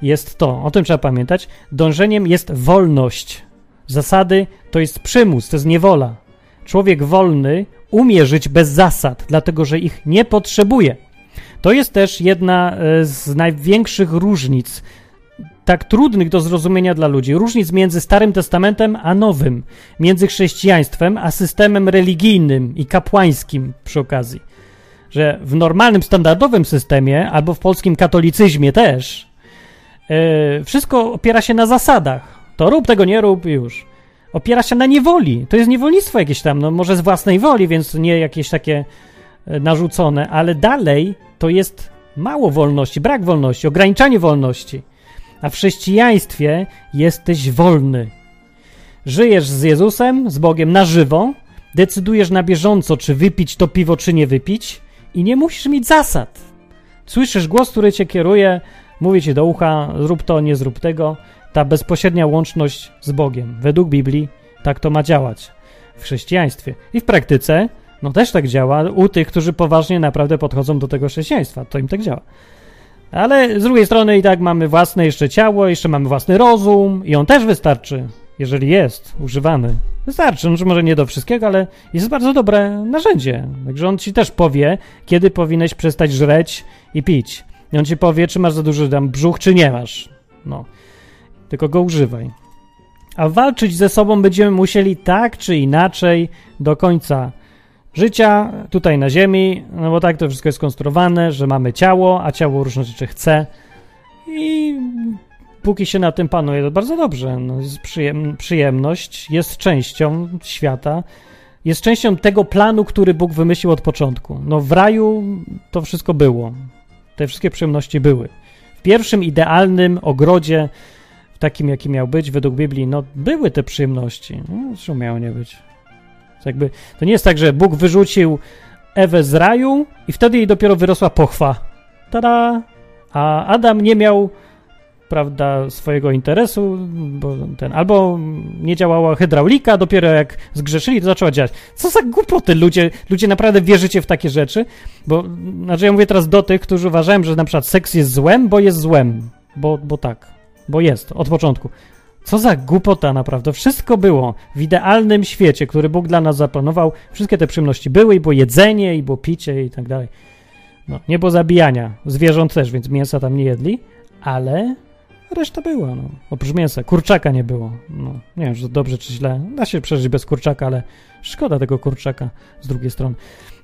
jest to, o tym trzeba pamiętać, dążeniem jest wolność. Zasady to jest przymus, to jest niewola. Człowiek wolny umie żyć bez zasad, dlatego że ich nie potrzebuje. To jest też jedna e, z największych różnic, tak trudnych do zrozumienia dla ludzi, różnic między Starym Testamentem a Nowym, między chrześcijaństwem a systemem religijnym i kapłańskim przy okazji. Że w normalnym, standardowym systemie, albo w polskim katolicyzmie też, yy, wszystko opiera się na zasadach. To rób, tego nie rób, już opiera się na niewoli. To jest niewolnictwo jakieś tam, no może z własnej woli, więc nie jakieś takie e, narzucone, ale dalej to jest mało wolności, brak wolności, ograniczanie wolności. A w chrześcijaństwie jesteś wolny. Żyjesz z Jezusem, z Bogiem na żywo, decydujesz na bieżąco, czy wypić to piwo, czy nie wypić, i nie musisz mieć zasad. Słyszysz głos, który cię kieruje, mówi ci do ucha, zrób to, nie zrób tego ta bezpośrednia łączność z Bogiem. Według Biblii tak to ma działać w chrześcijaństwie. I w praktyce No też tak działa u tych, którzy poważnie naprawdę podchodzą do tego chrześcijaństwa. To im tak działa. Ale z drugiej strony i tak mamy własne jeszcze ciało, jeszcze mamy własny rozum i on też wystarczy, jeżeli jest używany. Wystarczy, no, może nie do wszystkiego, ale jest bardzo dobre narzędzie. Także on ci też powie, kiedy powinieneś przestać żreć i pić. I on ci powie, czy masz za duży tam brzuch, czy nie masz. No. Tylko go używaj. A walczyć ze sobą będziemy musieli tak czy inaczej do końca życia tutaj na Ziemi, no bo tak to wszystko jest skonstruowane, że mamy ciało, a ciało różne rzeczy chce i póki się na tym panuje, to bardzo dobrze. No, jest przyjem, przyjemność, jest częścią świata, jest częścią tego planu, który Bóg wymyślił od początku. No w raju to wszystko było. Te wszystkie przyjemności były. W pierwszym idealnym ogrodzie, w takim jaki miał być według Biblii, no były te przyjemności. No, co miało nie być? To, jakby, to nie jest tak, że Bóg wyrzucił Ewę z raju i wtedy jej dopiero wyrosła pochwa. Tada! A Adam nie miał prawda, swojego interesu, bo ten, albo nie działała hydraulika, dopiero jak zgrzeszyli, to zaczęła działać. Co za głupoty ludzie, ludzie naprawdę wierzycie w takie rzeczy, bo, znaczy ja mówię teraz do tych, którzy uważają, że na przykład seks jest złem, bo jest złem, bo, bo tak, bo jest, od początku. Co za głupota naprawdę. Wszystko było w idealnym świecie, który Bóg dla nas zaplanował. Wszystkie te przyjemności były i było jedzenie, i było picie i tak dalej. No, nie było zabijania. Zwierząt też, więc mięsa tam nie jedli, ale reszta była, no. Oprócz mięsa. Kurczaka nie było. No, nie wiem, czy to dobrze, czy źle. Da się przeżyć bez kurczaka, ale szkoda tego kurczaka z drugiej strony.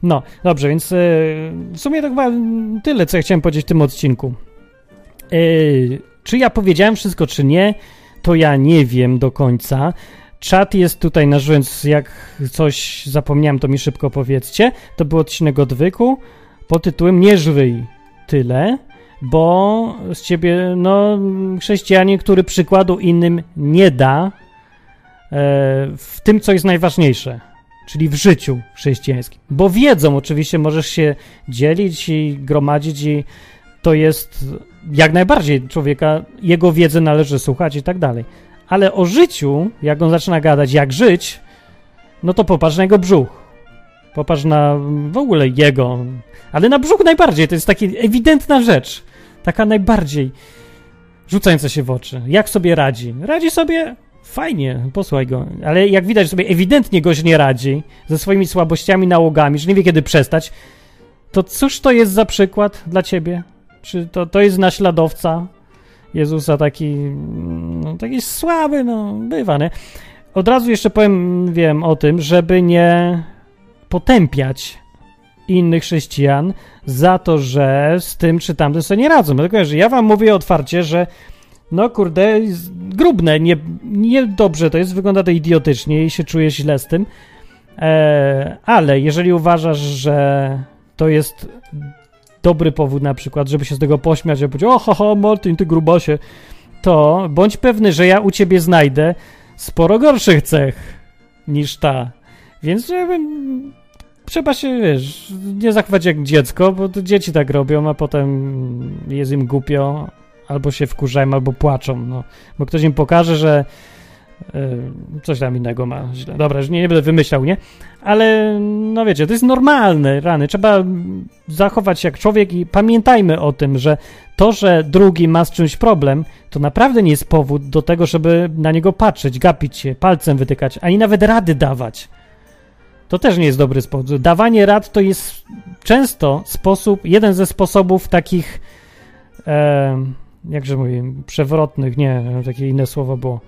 No, dobrze, więc yy, w sumie to chyba tyle, co ja chciałem powiedzieć w tym odcinku. Yy, czy ja powiedziałem wszystko, czy nie? to ja nie wiem do końca. Czat jest tutaj więc jak coś zapomniałem, to mi szybko powiedzcie. To był odcinek odwyku pod tytułem Nie żryj tyle, bo z ciebie, no, chrześcijanin, który przykładu innym nie da e, w tym, co jest najważniejsze, czyli w życiu chrześcijańskim. Bo wiedzą, oczywiście możesz się dzielić i gromadzić i to jest jak najbardziej człowieka, jego wiedzę należy słuchać i tak dalej. Ale o życiu, jak on zaczyna gadać, jak żyć, no to popatrz na jego brzuch. Popatrz na w ogóle jego. Ale na brzuch najbardziej, to jest taka ewidentna rzecz. Taka najbardziej rzucająca się w oczy. Jak sobie radzi? Radzi sobie fajnie, posłuchaj go. Ale jak widać sobie ewidentnie goś nie radzi ze swoimi słabościami, nałogami, że nie wie kiedy przestać, to cóż to jest za przykład dla ciebie? Czy to, to jest naśladowca Jezusa taki, no, taki słaby, no, bywa, nie? Od razu jeszcze powiem, wiem o tym, żeby nie potępiać innych chrześcijan za to, że z tym czy tamtym sobie nie radzą. Dlatego, że ja wam mówię otwarcie, że no kurde, grubne, nie, nie dobrze to jest, wygląda to idiotycznie i się czujesz źle z tym, e, ale jeżeli uważasz, że to jest dobry powód na przykład, żeby się z tego pośmiać, żeby powiedzieć, o haha, Martin, ty grubasie, to bądź pewny, że ja u ciebie znajdę sporo gorszych cech niż ta. Więc żeby, trzeba się, wiesz, nie zachować jak dziecko, bo to dzieci tak robią, a potem jest im głupio, albo się wkurzają, albo płaczą, no. Bo ktoś im pokaże, że coś tam innego ma źle. Dobra, że nie, nie będę wymyślał, nie? Ale no wiecie, to jest normalne, rany. Trzeba zachować się jak człowiek i pamiętajmy o tym, że to, że drugi ma z czymś problem, to naprawdę nie jest powód do tego, żeby na niego patrzeć, gapić się, palcem wytykać, ani nawet rady dawać. To też nie jest dobry sposób. Dawanie rad to jest często sposób, jeden ze sposobów takich, e, jakże mówię, przewrotnych, nie, takie inne słowo było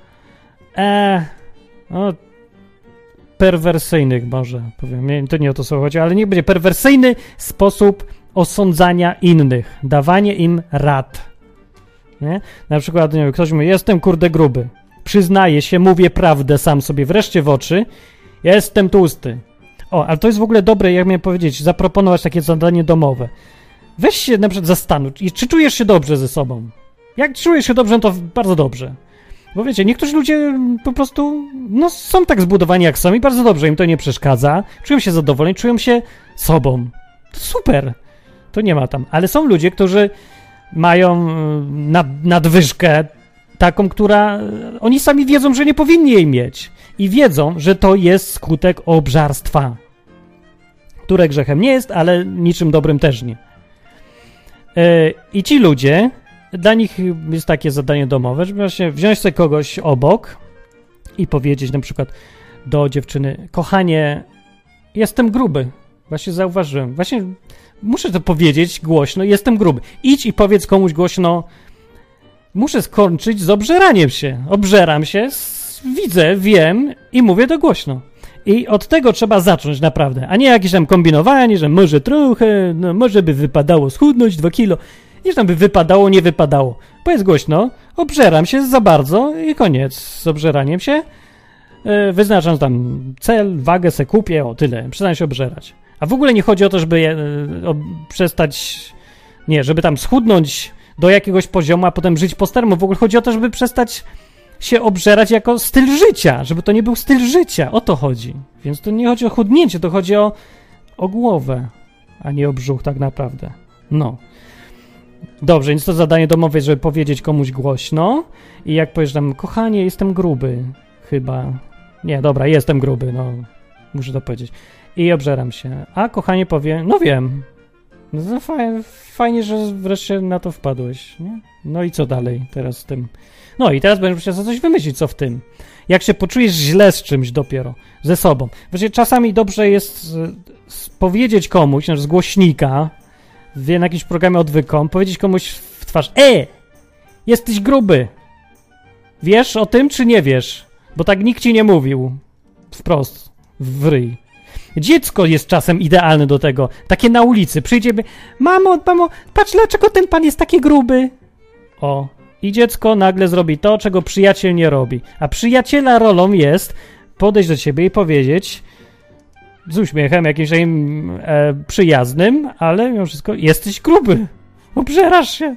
e, no, perwersyjnych może, powiem, to nie o to słowo chodzi, ale niech będzie perwersyjny sposób osądzania innych, dawanie im rad. Nie? Na przykład, nie wiem, ktoś mówi, jestem kurde gruby, przyznaję się, mówię prawdę sam sobie wreszcie w oczy, jestem tłusty. O, ale to jest w ogóle dobre, jak miałem powiedzieć, zaproponować takie zadanie domowe. Weź się na przykład zastanów, czy czujesz się dobrze ze sobą. Jak czujesz się dobrze, no to bardzo dobrze. Bo wiecie, niektórzy ludzie po prostu no, są tak zbudowani jak są i bardzo dobrze im to nie przeszkadza. Czują się zadowoleni, czują się sobą. To super. To nie ma tam. Ale są ludzie, którzy mają mm, nad, nadwyżkę taką, która oni sami wiedzą, że nie powinni jej mieć. I wiedzą, że to jest skutek obżarstwa. które grzechem nie jest, ale niczym dobrym też nie. Yy, I ci ludzie, dla nich jest takie zadanie domowe, żeby właśnie wziąć sobie kogoś obok i powiedzieć na przykład do dziewczyny, kochanie, jestem gruby. Właśnie zauważyłem. Właśnie muszę to powiedzieć głośno, jestem gruby. Idź i powiedz komuś głośno, muszę skończyć z obżeraniem się. Obżeram się, widzę, wiem i mówię to głośno. I od tego trzeba zacząć naprawdę, a nie jakieś tam kombinowanie, że może trochę, no może by wypadało schudnąć dwa kilo. Niż tam by wypadało, nie wypadało. Powiedz głośno, obżeram się za bardzo i koniec z obżeraniem się. E, wyznaczam tam cel, wagę se kupię, o tyle, przestań się obżerać. A w ogóle nie chodzi o to, żeby je, e, o, przestać, nie, żeby tam schudnąć do jakiegoś poziomu, a potem żyć po staremu. W ogóle chodzi o to, żeby przestać się obżerać jako styl życia, żeby to nie był styl życia. O to chodzi. Więc to nie chodzi o chudnięcie, to chodzi o, o głowę, a nie o brzuch tak naprawdę. No. Dobrze, więc to zadanie domowe żeby powiedzieć komuś głośno i jak powiesz tam, kochanie, jestem gruby, chyba. Nie, dobra, jestem gruby, no, muszę to powiedzieć. I obżeram się. A kochanie powie, no wiem. No fajnie, fajnie, że wreszcie na to wpadłeś, nie? No i co dalej teraz z tym? No i teraz będziesz musiał coś wymyślić, co w tym. Jak się poczujesz źle z czymś dopiero, ze sobą. Właśnie czasami dobrze jest powiedzieć komuś, z głośnika, w jakimś programie odwykom, powiedzieć komuś w twarz, e, jesteś gruby. Wiesz o tym, czy nie wiesz? Bo tak nikt ci nie mówił. Wprost, w ryj. Dziecko jest czasem idealne do tego. Takie na ulicy. Przyjdzie, by, mamo, mamo, patrz, dlaczego ten pan jest taki gruby? O, i dziecko nagle zrobi to, czego przyjaciel nie robi. A przyjaciela rolą jest podejść do ciebie i powiedzieć z uśmiechem jakimś takim e, przyjaznym, ale mimo wszystko jesteś gruby. Obżerasz się.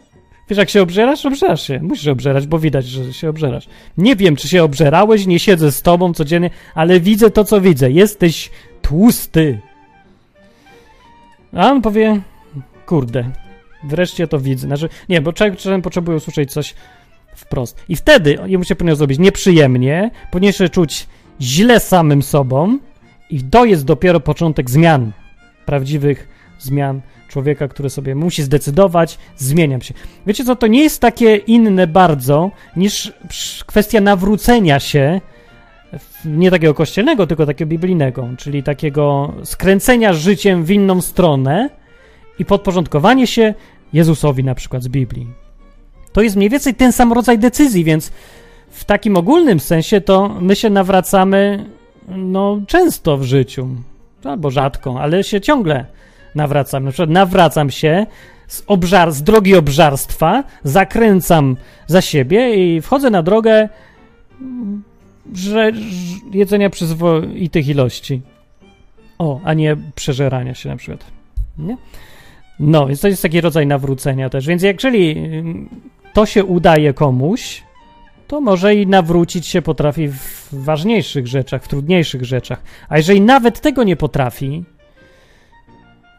Wiesz, jak się obżerasz? Obżerasz się. Musisz obżerać, bo widać, że się obżerasz. Nie wiem, czy się obżerałeś, nie siedzę z tobą codziennie, ale widzę to, co widzę. Jesteś tłusty. A on powie, kurde, wreszcie to widzę. Znaczy, nie, bo człowiek czasem potrzebuje usłyszeć coś wprost. I wtedy jemu się powinno zrobić nieprzyjemnie, powinien się czuć źle samym sobą i to jest dopiero początek zmian, prawdziwych zmian człowieka, który sobie musi zdecydować, zmieniam się. Wiecie co, to nie jest takie inne bardzo niż kwestia nawrócenia się, nie takiego kościelnego, tylko takiego biblijnego, czyli takiego skręcenia życiem w inną stronę i podporządkowanie się Jezusowi na przykład z Biblii. To jest mniej więcej ten sam rodzaj decyzji, więc w takim ogólnym sensie to my się nawracamy no, często w życiu, albo rzadko, ale się ciągle nawracam. Na przykład nawracam się z, obżar, z drogi obżarstwa, zakręcam za siebie i wchodzę na drogę że, jedzenia przyzwoitych ilości. O, a nie przeżerania się na przykład. Nie? No, więc to jest taki rodzaj nawrócenia też. Więc jeżeli to się udaje komuś, to może i nawrócić się potrafi w ważniejszych rzeczach, w trudniejszych rzeczach. A jeżeli nawet tego nie potrafi,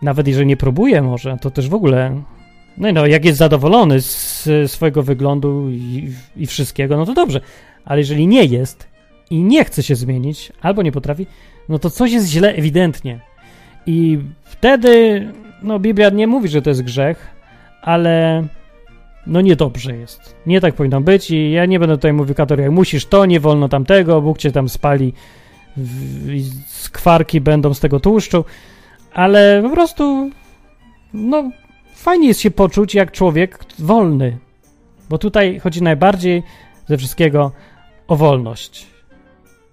nawet jeżeli nie próbuje może, to też w ogóle, no, no jak jest zadowolony z swojego wyglądu i, i wszystkiego, no to dobrze. Ale jeżeli nie jest i nie chce się zmienić, albo nie potrafi, no to coś jest źle ewidentnie. I wtedy, no Biblia nie mówi, że to jest grzech, ale no niedobrze jest. Nie tak powinno być i ja nie będę tutaj mówił kategoriach, musisz to, nie wolno tamtego, Bóg cię tam spali, skwarki będą z tego tłuszczu, ale po prostu no fajnie jest się poczuć jak człowiek wolny, bo tutaj chodzi najbardziej ze wszystkiego o wolność.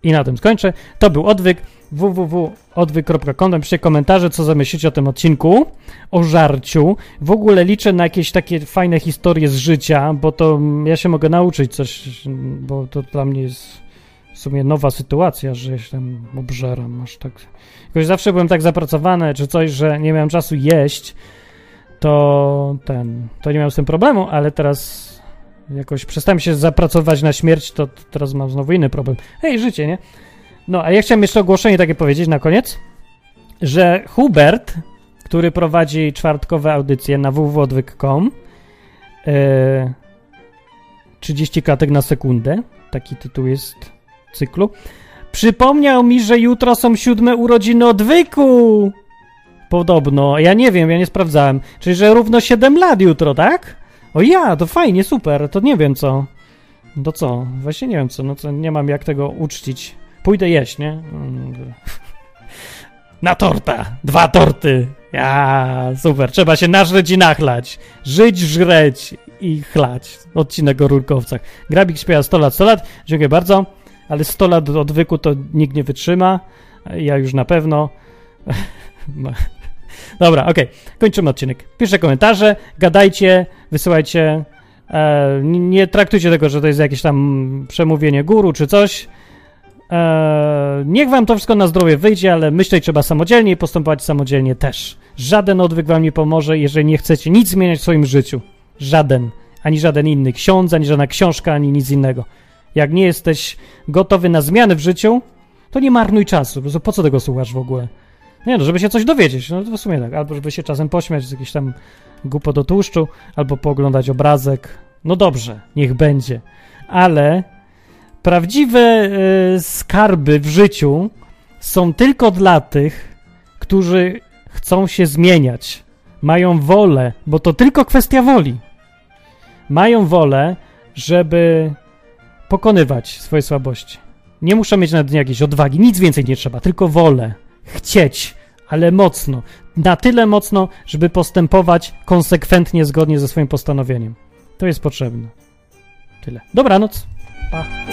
I na tym skończę. To był odwyk www.odwyk.com. Napiszcie komentarze, co zamyślicie o tym odcinku, o żarciu. W ogóle liczę na jakieś takie fajne historie z życia, bo to ja się mogę nauczyć coś, bo to dla mnie jest w sumie nowa sytuacja, że się tam obżeram aż tak. Jakoś zawsze byłem tak zapracowany, czy coś, że nie miałem czasu jeść, to ten, to nie miałem z tym problemu, ale teraz jakoś przestałem się zapracować na śmierć, to teraz mam znowu inny problem. Hej, życie, nie? No, a ja chciałem jeszcze ogłoszenie takie powiedzieć na koniec, że Hubert, który prowadzi czwartkowe audycje na www.odwyk.com e, 30 klatek na sekundę, taki tytuł jest cyklu, przypomniał mi, że jutro są siódme urodziny odwyku. Podobno. Ja nie wiem, ja nie sprawdzałem. Czyli, że równo 7 lat jutro, tak? O ja, to fajnie, super. To nie wiem co. To co? Właśnie nie wiem co. No to nie mam jak tego uczcić. Pójdę jeść, nie? Na torta. Dwa torty. Ja, super. Trzeba się nażreć i nachlać. Żyć, żreć i chlać. Odcinek o rurkowcach. Grabik śpiewa 100 lat, 100 lat. Dziękuję bardzo. Ale 100 lat odwyku to nikt nie wytrzyma. Ja już na pewno. Dobra, okej. Okay. Kończymy odcinek. Piszcie komentarze, gadajcie, wysyłajcie. E, nie traktujcie tego, że to jest jakieś tam przemówienie guru czy coś. E, niech wam to wszystko na zdrowie wyjdzie, ale myśleć trzeba samodzielnie i postępować samodzielnie też. Żaden odwyk wam nie pomoże, jeżeli nie chcecie nic zmieniać w swoim życiu. Żaden. Ani żaden inny ksiądz, ani żadna książka, ani nic innego. Jak nie jesteś gotowy na zmiany w życiu, to nie marnuj czasu. Po co tego słuchasz w ogóle? Nie no, żeby się coś dowiedzieć, no to w sumie tak. Albo żeby się czasem pośmiać z jakiś tam głupot do tłuszczu, albo pooglądać obrazek. No dobrze, niech będzie. Ale prawdziwe y, skarby w życiu są tylko dla tych, którzy chcą się zmieniać. Mają wolę, bo to tylko kwestia woli. Mają wolę, żeby pokonywać swoje słabości. Nie muszę mieć na dnie jakiejś odwagi, nic więcej nie trzeba, tylko wolę chcieć, ale mocno. Na tyle mocno, żeby postępować konsekwentnie, zgodnie ze swoim postanowieniem. To jest potrzebne. Tyle. Dobranoc. Pa.